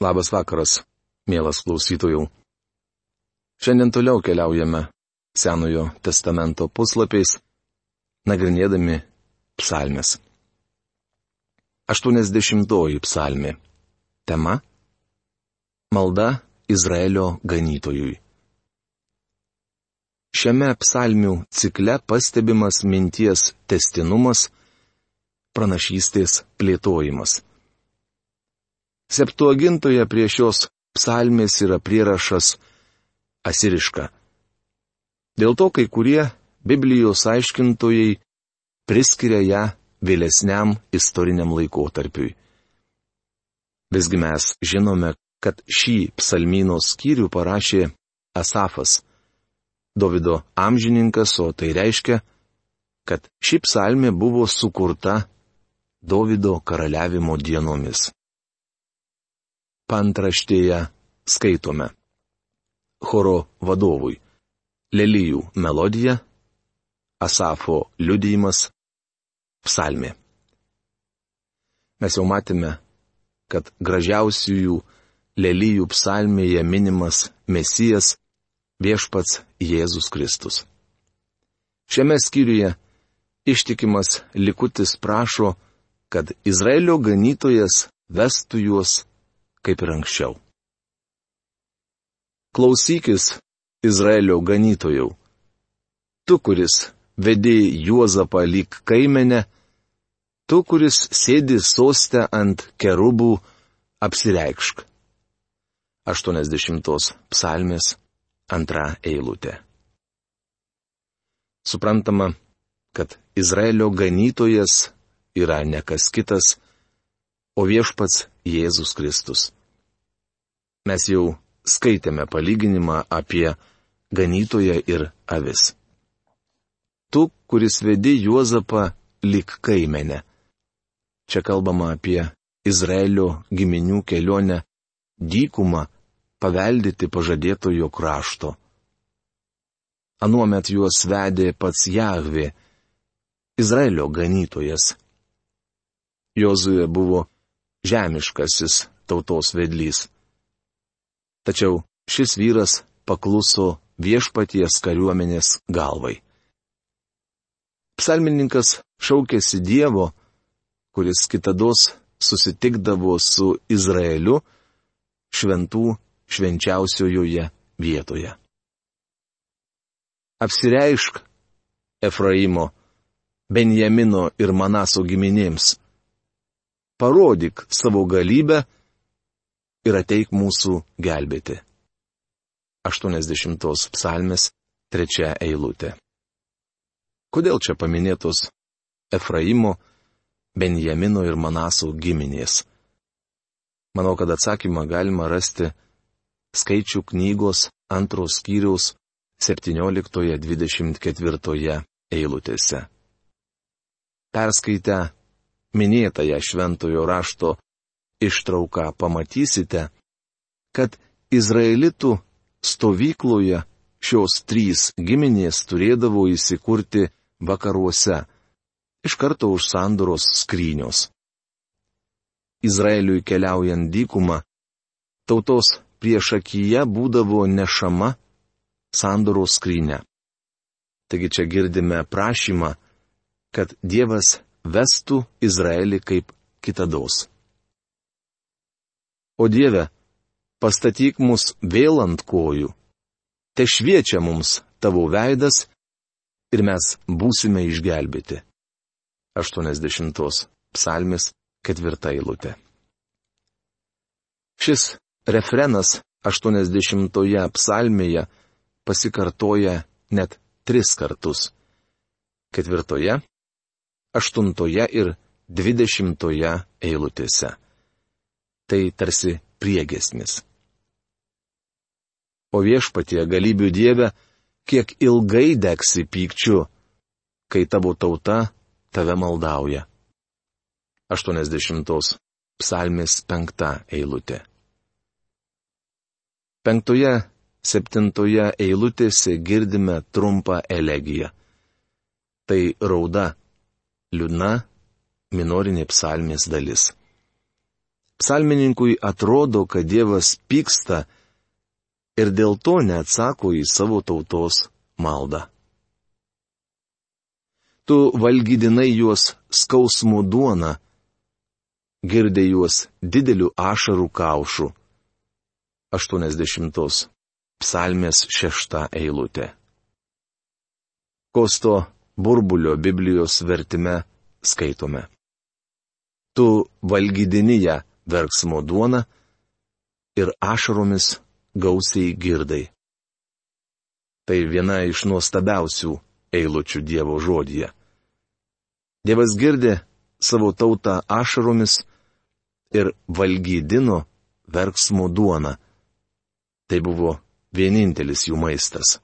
Labas vakaras, mielas klausytojų. Šiandien toliau keliaujame Senojo testamento puslapiais, nagrinėdami psalmes. 80 psalmė. Tema - Malda Izraelio ganytojui. Šiame psalmių cikle pastebimas minties testinumas, pranašystės plėtojimas. Septuagintoje prie šios psalmės yra prierašas asiriška. Dėl to kai kurie Biblijos aiškintojai priskiria ją vėlesniam istoriniam laikotarpiui. Visgi mes žinome, kad šį psalmino skyrių parašė Asafas, Davido amžininkas, o tai reiškia, kad ši psalmė buvo sukurta Davido karaliavimo dienomis pantraštėje skaitome. Choro vadovui. Lelyjų melodija, Asafo liudijimas, psalmė. Mes jau matėme, kad gražiausiųjų lelyjų psalmėje minimas Mesijas viešpats Jėzus Kristus. Šiame skyriuje ištikimas likutis prašo, kad Izraelio ganytojas vestų juos kaip ir anksčiau. Klausykis, Izraelio ganytojau. Tu, kuris vedėjai Juozapą lyg kaimenę, tu, kuris sėdi sostę ant kerubų, apsireikšk. 80 psalmės antra eilutė. Suprantama, kad Izraelio ganytojas yra ne kas kitas, o viešpats Jėzus Kristus. Mes jau skaitėme palyginimą apie ganytoją ir avis. Tu, kuris vedi Juozapą lik kaimenę. Čia kalbama apie Izraelio giminių kelionę dykumą paveldyti pažadėtojo krašto. Anuomet juos vedė pats Jahvi, Izraelio ganytojas. Jozuje buvo žemiškasis tautos vedlys. Tačiau šis vyras pakluso viešpaties kariuomenės galvai. Psalmininkas šaukėsi Dievo, kuris kitados susitikdavo su Izraeliu šventų švenčiausiojoje vietoje. Apsireišk Efraimo, Benjamino ir Manaso giminėms parodyk savo galybę ir ateik mūsų gelbėti. 80 psalmės trečia eilutė. Kodėl čia paminėtos Efraimo, Benjamino ir Manaso giminės? Manau, kad atsakymą galima rasti skaičių knygos antros skyriaus 17-24 eilutėse. Perskaitę minėtąją šventojo rašto ištrauką pamatysite, kad Izraelitų stovykloje šios trys giminės turėdavo įsikurti vakaruose, iš karto už sandoros skrynios. Izraeliui keliaujant dykumą, tautos priešakyje būdavo nešama sandoros skrynė. Taigi čia girdime prašymą, kad Dievas vestų Izraelį kaip kitados. O Dieve, pastatyk mus vėl ant kojų, te šviečia mums tavo veidas ir mes būsime išgelbėti. 80 psalmis ketvirta eilutė. Šis refrenas 80 psalmėje pasikartoja net tris kartus. Ketvirtoje aštuntoje ir dvidešimtoje eilutėse. Tai tarsi priegesmis. O viešpatie galybių Dieve, kiek ilgai degsi pykčiu, kai tavo tauta tave maldauja. 80 psalmės penkta eilutė. Penktoje, septintoje eilutėse girdime trumpą elegiją. Tai rauda liūdna minorinė psalmės dalis. Psalmininkui atrodo, kad Dievas pyksta ir dėl to neatsako į savo tautos maldą. Tu valgydinai juos skausmų duona, girdė juos dideliu ašarų kaušu. 80. Psalmės šešta eilutė. Kosto burbulio Biblijos vertime skaitome. Tu valgydini ją verksmo duona ir ašaromis gausiai girdai. Tai viena iš nuostabiausių eilučių Dievo žodyje. Dievas girdė savo tautą ašaromis ir valgydino verksmo duoną. Tai buvo vienintelis jų maistas.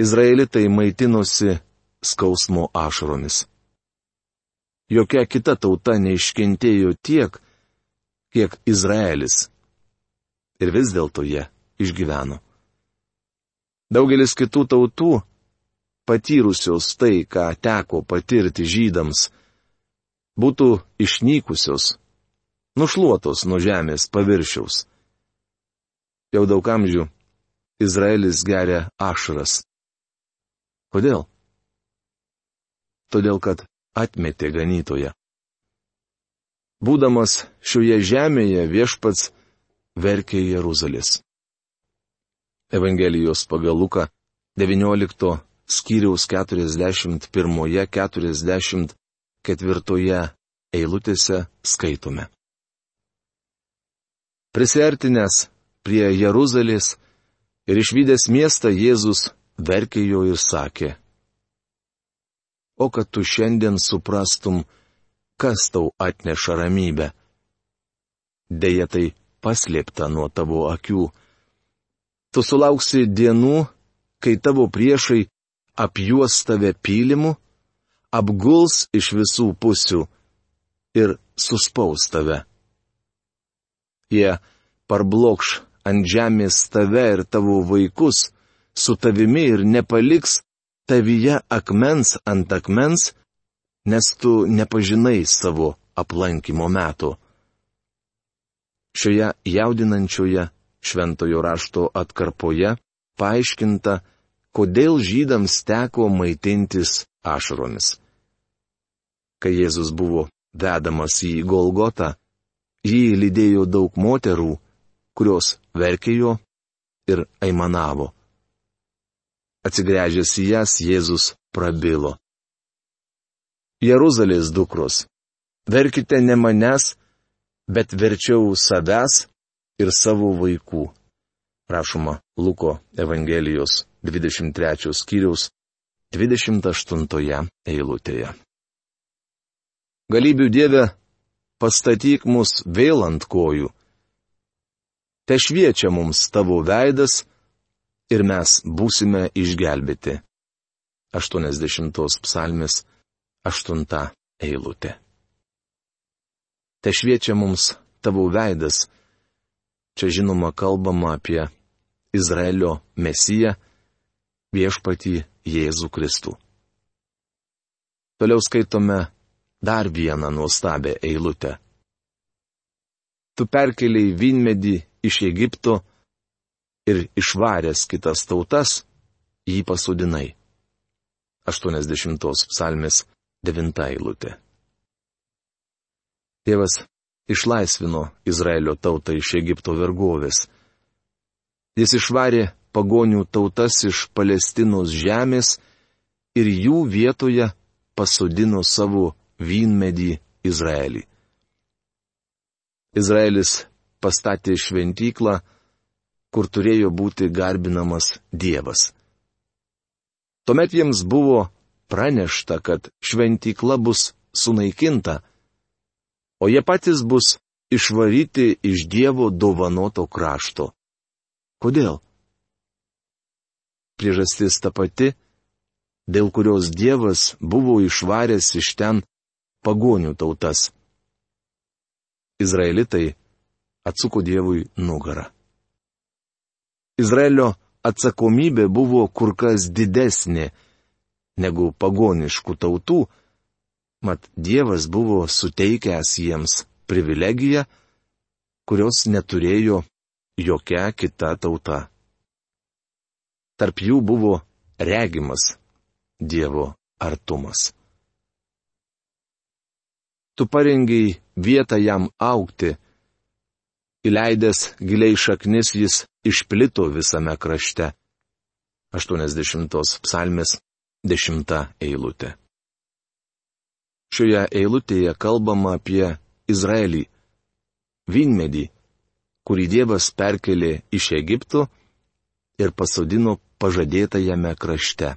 Izraelitai maitinosi skausmo ašaromis. Jokia kita tauta neiškentėjo tiek, kiek Izraelis. Ir vis dėlto jie išgyveno. Daugelis kitų tautų, patyrusios tai, ką teko patirti žydams, būtų išnykusios, nušluotos nuo žemės paviršiaus. Jau daug amžių Izraelis geria ašaras. Kodėl? Todėl, kad atmetė ganytoje. Būdamas šioje žemėje viešpats verkė Jeruzalės. Evangelijos pagal Luką 19 skyriaus 41-44 eilutėse skaitome. Prisertinės prie Jeruzalės ir išvykęs miestą Jėzus verkė jo ir sakė. O kad tu šiandien suprastum, kas tau atneša ramybę. Deja tai paslėpta nuo tavo akių. Tu sulauksi dienų, kai tavo priešai apjuos tave pylimu, apguls iš visų pusių ir suspaus tave. Jie parblokš ant žemės tave ir tavo vaikus, su tavimi ir nepaliks tavyje akmens ant akmens, nes tu nepažinai savo aplankimo metų. Šioje jaudinančioje šventojo rašto atkarpoje paaiškinta, kodėl žydams teko maitintis ašaromis. Kai Jėzus buvo vedamas į Golgotą, jį lydėjo daug moterų, kurios verkėjo ir aimanavo. Atsigręžęs į jas, Jėzus prabilo. Jeruzalės dukros. Verkite ne manęs, bet verčiau savęs ir savo vaikų. Rašoma Luko Evangelijos 23 skyriaus 28 eilutėje. Galybių Dieve, pastatyk mus vėl ant kojų. Te šviečia mums tavo veidas ir mes būsime išgelbėti. 80 psalmės aštunta eilutė. Te šviečia mums tavo veidas. Čia žinoma kalbama apie Izraelio mesiją, viešpatį Jėzų Kristų. Toliau skaitome dar vieną nuostabę eilutę. Tu perkeliai vynmedį iš Egipto ir išvaręs kitas tautas, jį pasodinai. 80 psalmės Devinta eilutė. Tėvas išlaisvino Izraelio tautą iš Egipto vergovės. Jis išvarė pagonių tautas iš Palestinos žemės ir jų vietoje pasodino savo vynmedį Izraelį. Izraelis pastatė šventyklą, kur turėjo būti garbinamas Dievas. Tuomet jiems buvo pranešta, kad šventykla bus sunaikinta, o jie patys bus išvaryti iš Dievo dovanoto krašto. Kodėl? Priežastis ta pati, dėl kurios Dievas buvo išvaręs iš ten pagonių tautas. Izraelitai atsuko Dievui nugarą. Izraelio atsakomybė buvo kur kas didesnė negu pagoniškų tautų, mat Dievas buvo suteikęs jiems privilegija, kurios neturėjo jokia kita tauta. Tarp jų buvo regimas Dievo artumas. Tu parengiai vietą jam aukti, įleidęs giliai šaknis jis išplito visame krašte. 80 psalmės 10 eilutė. Šioje eilutėje kalbama apie Izraelį, vynmedį, kurį Dievas perkelė iš Egipto ir pasodino pažadėtajame krašte.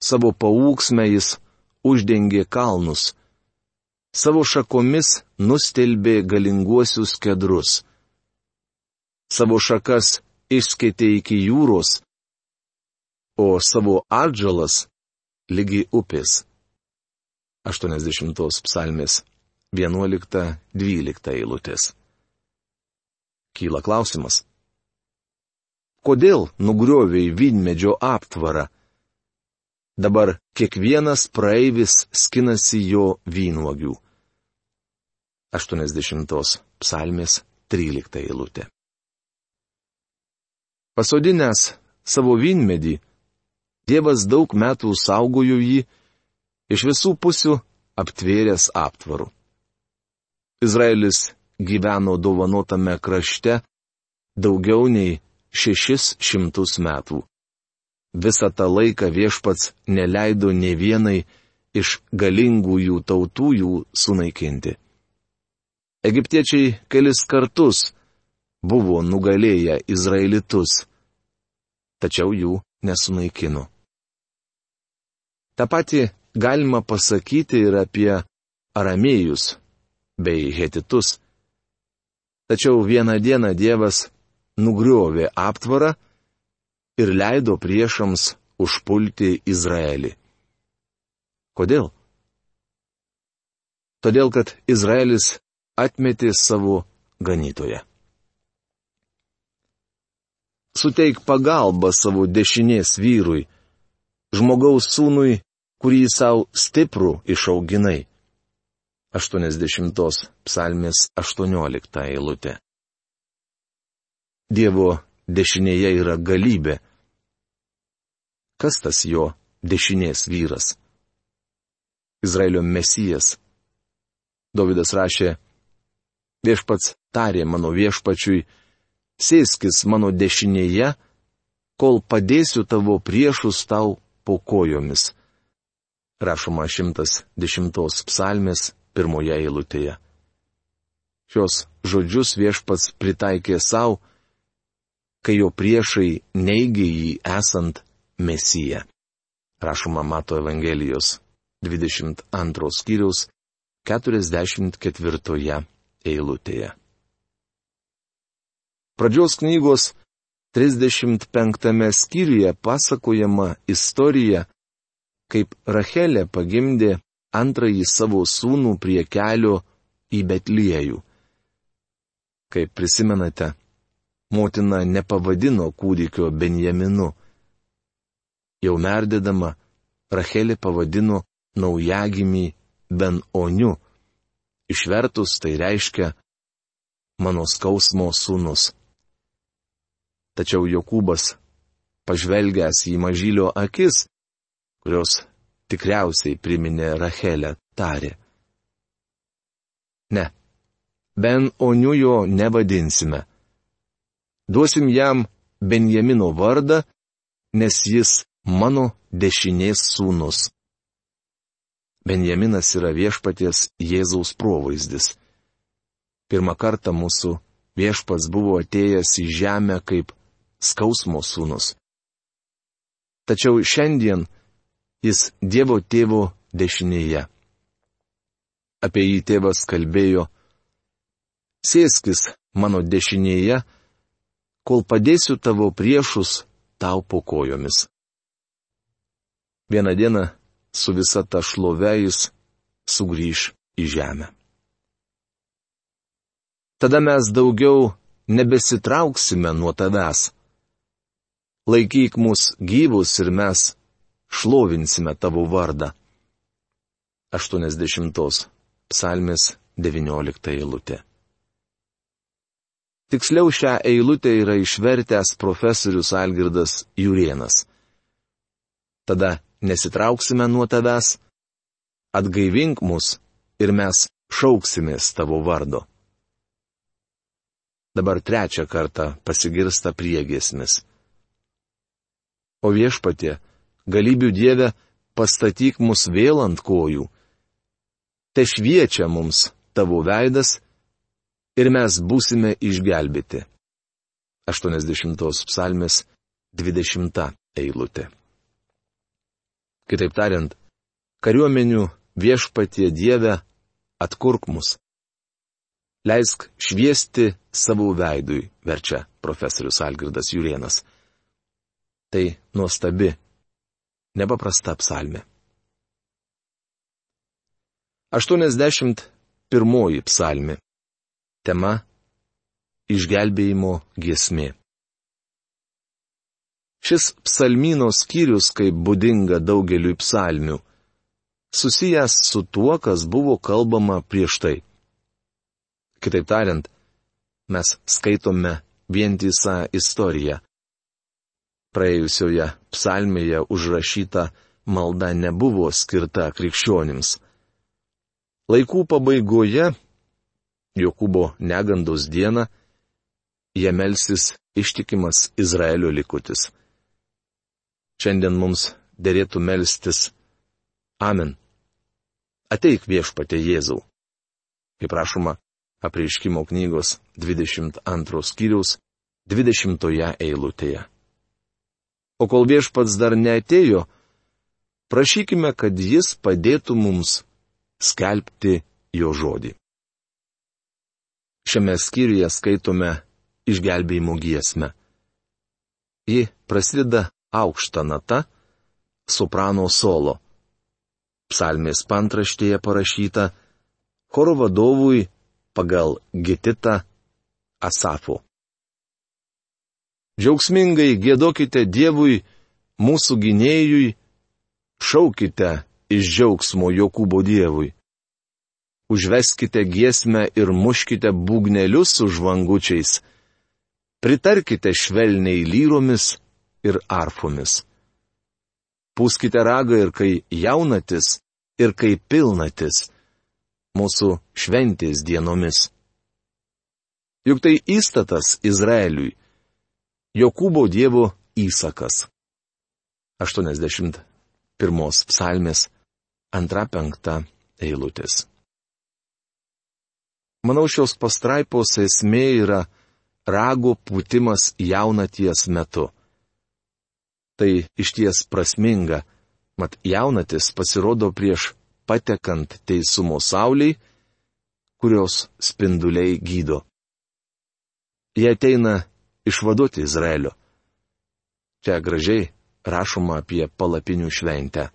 Savo paūksme jis uždengė kalnus, savo šakomis nustelbė galinguosius kedrus, savo šakas išskaitė iki jūros, o savo atžalas lygi upės. 80 psalmės 11-12 eilutės. Kyla klausimas. Kodėl nugrioviai vynmedžio aptvarą? Dabar kiekvienas praeivis skinasi jo vynuogių. 80 psalmės 13 eilutė. Pasodinęs savo vynmedį, Dievas daug metų saugojo jį, iš visų pusių aptvėręs aptvaru. Izraelis gyveno dovanotame krašte daugiau nei šešis šimtus metų. Visą tą laiką viešpats neleido ne vienai iš galingųjų tautų jų sunaikinti. Egiptiečiai kelis kartus buvo nugalėję izraelitus, tačiau jų nesunaikino. Ta pati galima pasakyti ir apie aramėjus bei hetitus. Tačiau vieną dieną Dievas nugriovė aptvarą ir leido priešams užpulti Izraelį. Kodėl? Todėl, kad Izraelis atmetė savo ganytoją. Suteik pagalbą savo dešinės vyrui, žmogaus sūnui kurį savo stiprų išauginai. 80 psalmės 18 eilutė. Dievo dešinėje yra galybė. Kas tas jo dešinės vyras? Izraelio mesijas. Davidas rašė, viešpats tarė mano viešpačiui, sėskis mano dešinėje, kol padėsiu tavo priešus tau po kojomis rašoma 110 psalmės pirmoje eilutėje. Šios žodžius viešpats pritaikė savo, kai jo priešai neigė jį esant Mesiją. Rašoma Mato Evangelijos 22 skyriaus 44 eilutėje. Pradžios knygos 35 skyriuje pasakojama istorija, kaip Rachelė pagimdė antrąjį savo sūnų prie kelio į Betliejų. Kaip prisimenate, motina nepavadino kūdikio Benjaminu. Jau merdėdama, Rachelė pavadino naujagimį Ben-Oniu. Išvertus tai reiškia mano skausmo sūnus. Tačiau Jokūbas, pažvelgęs į mažylio akis, kurios tikriausiai priminė Rachelę, tarė. Ne, Ben Oniujo nevadinsime. Duosim jam Benjamino vardą, nes jis mano dešinės sūnus. Benjaminas yra viešpaties Jėzaus provaizdis. Pirmą kartą mūsų viešpats buvo atėjęs į žemę kaip skausmo sūnus. Tačiau šiandien jis Dievo tėvo dešinėje. Apie jį tėvas kalbėjo, sėskis mano dešinėje, kol padėsiu tavo priešus tau po kojomis. Vieną dieną su visa ta šlove jis sugrįž į žemę. Tada mes daugiau nebesitrauksime nuo tavęs. Laikyk mus gyvus ir mes šlovinsime tavo vardą. 80 psalmės 19 eilutė. Tiksliau šią eilutę yra išvertęs profesorius Algirdas Jurienas. Tada nesitrauksime nuo tavęs, atgaivink mus ir mes šauksimės tavo vardo. Dabar trečią kartą pasigirsta priegesmis. O viešpatie, galybių Dieve, pastatyk mus vėl ant kojų. Te šviečia mums tavo veidas ir mes būsime išgelbėti. 80 psalmės 20 eilutė. Kitaip tariant, kariuomenių viešpatie Dieve atkurk mus. Leisk šviesti savo veidui, verčia profesorius Algirdas Jurienas. Tai nuostabi, nepaprasta psalmė. 81 psalmė. Tema - išgelbėjimo giesmė. Šis psalmino skyrius, kaip būdinga daugeliui psalmių, susijęs su tuo, kas buvo kalbama prieš tai. Kitaip tariant, mes skaitome vientisą istoriją. Praėjusioje psalmėje užrašyta malda nebuvo skirta krikščionims. Laikų pabaigoje Jokūbo negandos dieną, jie melsis ištikimas Izraelio likutis. Šiandien mums dėrėtų melstis Amen. Ateik viešpatė Jėzau. Kaip prašoma, apreiškimo knygos 22 skyriaus 20 eilutėje. O kol viešpats dar neatėjo, prašykime, kad jis padėtų mums skelbti jo žodį. Šiame skyriuje skaitome išgelbėjimo giesmę. Ji prasideda aukštą natą, soprano solo. Psalmės pantraštėje parašyta choro vadovui pagal Getitą Asafo. Džiaugsmingai gėdokite Dievui, mūsų gynėjui, šaukite iš džiaugsmo Jokūbo Dievui užveskite giesmę ir muškite būgnelius su žvangučiais. Pritarkite švelniai lyromis ir arfomis. Pūskite ragą ir kai jaunatis, ir kai pilnatis mūsų šventės dienomis. Juk tai įstatas Izraeliui, Jokūbo dievo įsakas. 81 psalmės 2-5 eilutės. Manau, šios pastraipos esmė yra rago pūtimas jaunaties metu. Tai išties prasminga, mat jaunatis pasirodo prieš patekant teisumo sauliai, kurios spinduliai gydo. Jie ateina išvaduoti Izraelio. Čia gražiai rašoma apie palapinių šventę.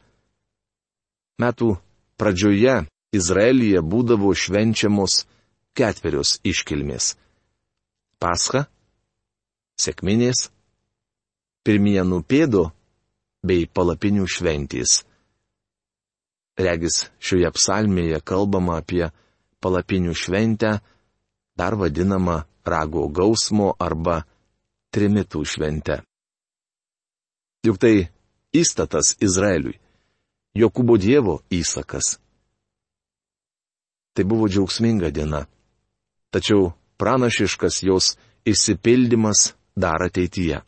Metų pradžioje Izraelyje būdavo švenčiamos ketverios iškilmės - Pascha, Sėkminės, Pirmienų pėdo bei palapinių šventys. Regis šioje psalmėje kalbama apie palapinių šventę, dar vadinamą rago gausmo arba trimitų šventę. Juk tai įstatas Izraeliui, Jokūbo Dievo įsakas. Tai buvo džiaugsminga diena tačiau pranašiškas jos išsipildymas dar ateityje.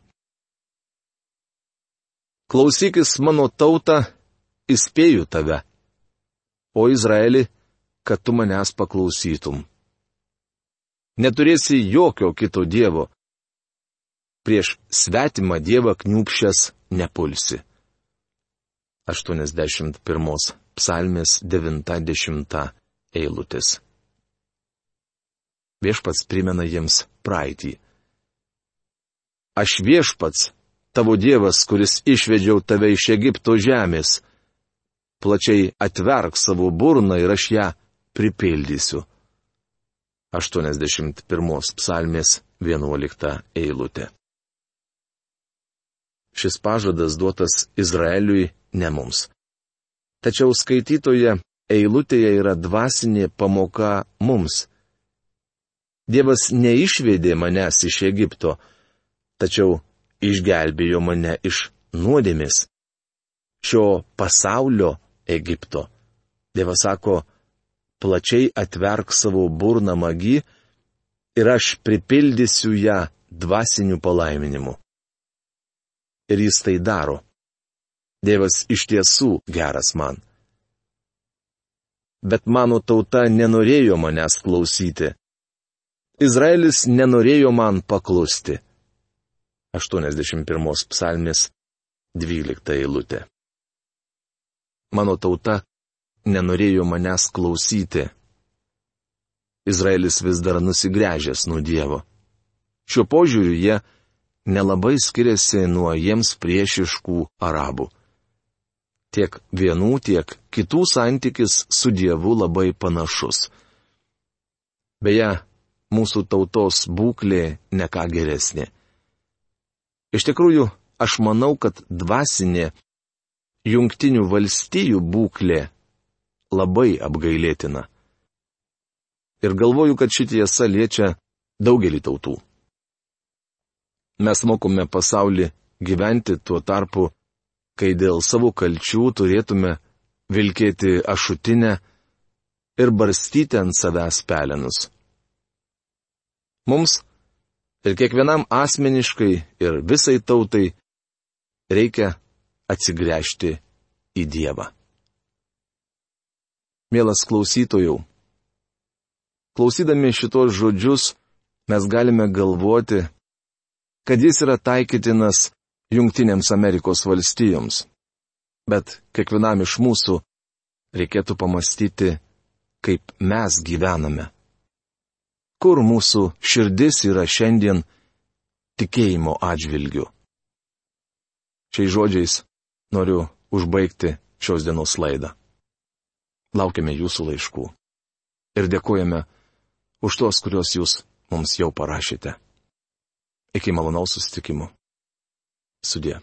Klausykis mano tautą, įspėju tave, o Izraeli, kad tu manęs paklausytum. Neturėsi jokio kito dievo. Prieš svetimą dievą kniupšęs nepulsi. 81 psalmės 90 eilutės viešpats primena jiems praeitį. Aš viešpats, tavo Dievas, kuris išvedžiau tave iš Egipto žemės. Plačiai atverk savo burną ir aš ją pripildysiu. 81 psalmės 11 eilutė. Šis pažadas duotas Izraeliui ne mums. Tačiau skaitytoje eilutėje yra dvasinė pamoka mums. Dievas neišvedė manęs iš Egipto, tačiau išgelbėjo mane iš nuodėmės. Šio pasaulio Egipto. Dievas sako, plačiai atverk savo burną magi ir aš pripildysiu ją dvasiniu palaiminimu. Ir jis tai daro. Dievas iš tiesų geras man. Bet mano tauta nenorėjo manęs klausyti. Izraelis nenorėjo man paklusti. 81 psalmis 12 eilutė. Mano tauta nenorėjo manęs klausyti. Izraelis vis dar nusigręžęs nuo Dievo. Šiuo požiūriu jie nelabai skiriasi nuo jiems priešiškų arabų. Tiek vienų, tiek kitų santykis su Dievu labai panašus. Beje, mūsų tautos būklė neką geresnė. Iš tikrųjų, aš manau, kad dvasinė jungtinių valstijų būklė labai apgailėtina. Ir galvoju, kad ši tiesa liečia daugelį tautų. Mes mokome pasaulį gyventi tuo tarpu, kai dėl savo kalčių turėtume vilkėti ašutinę ir barstyti ant savęs pelenus. Mums ir kiekvienam asmeniškai ir visai tautai reikia atsigręžti į Dievą. Mielas klausytojų, klausydami šitos žodžius mes galime galvoti, kad jis yra taikytinas Junktinėms Amerikos valstijoms. Bet kiekvienam iš mūsų reikėtų pamastyti, kaip mes gyvename. Kur mūsų širdis yra šiandien tikėjimo atžvilgiu. Šiais žodžiais noriu užbaigti šios dienos laidą. Laukiame jūsų laiškų. Ir dėkojame už tuos, kuriuos jūs mums jau parašėte. Iki malonaus susitikimo. Sudė.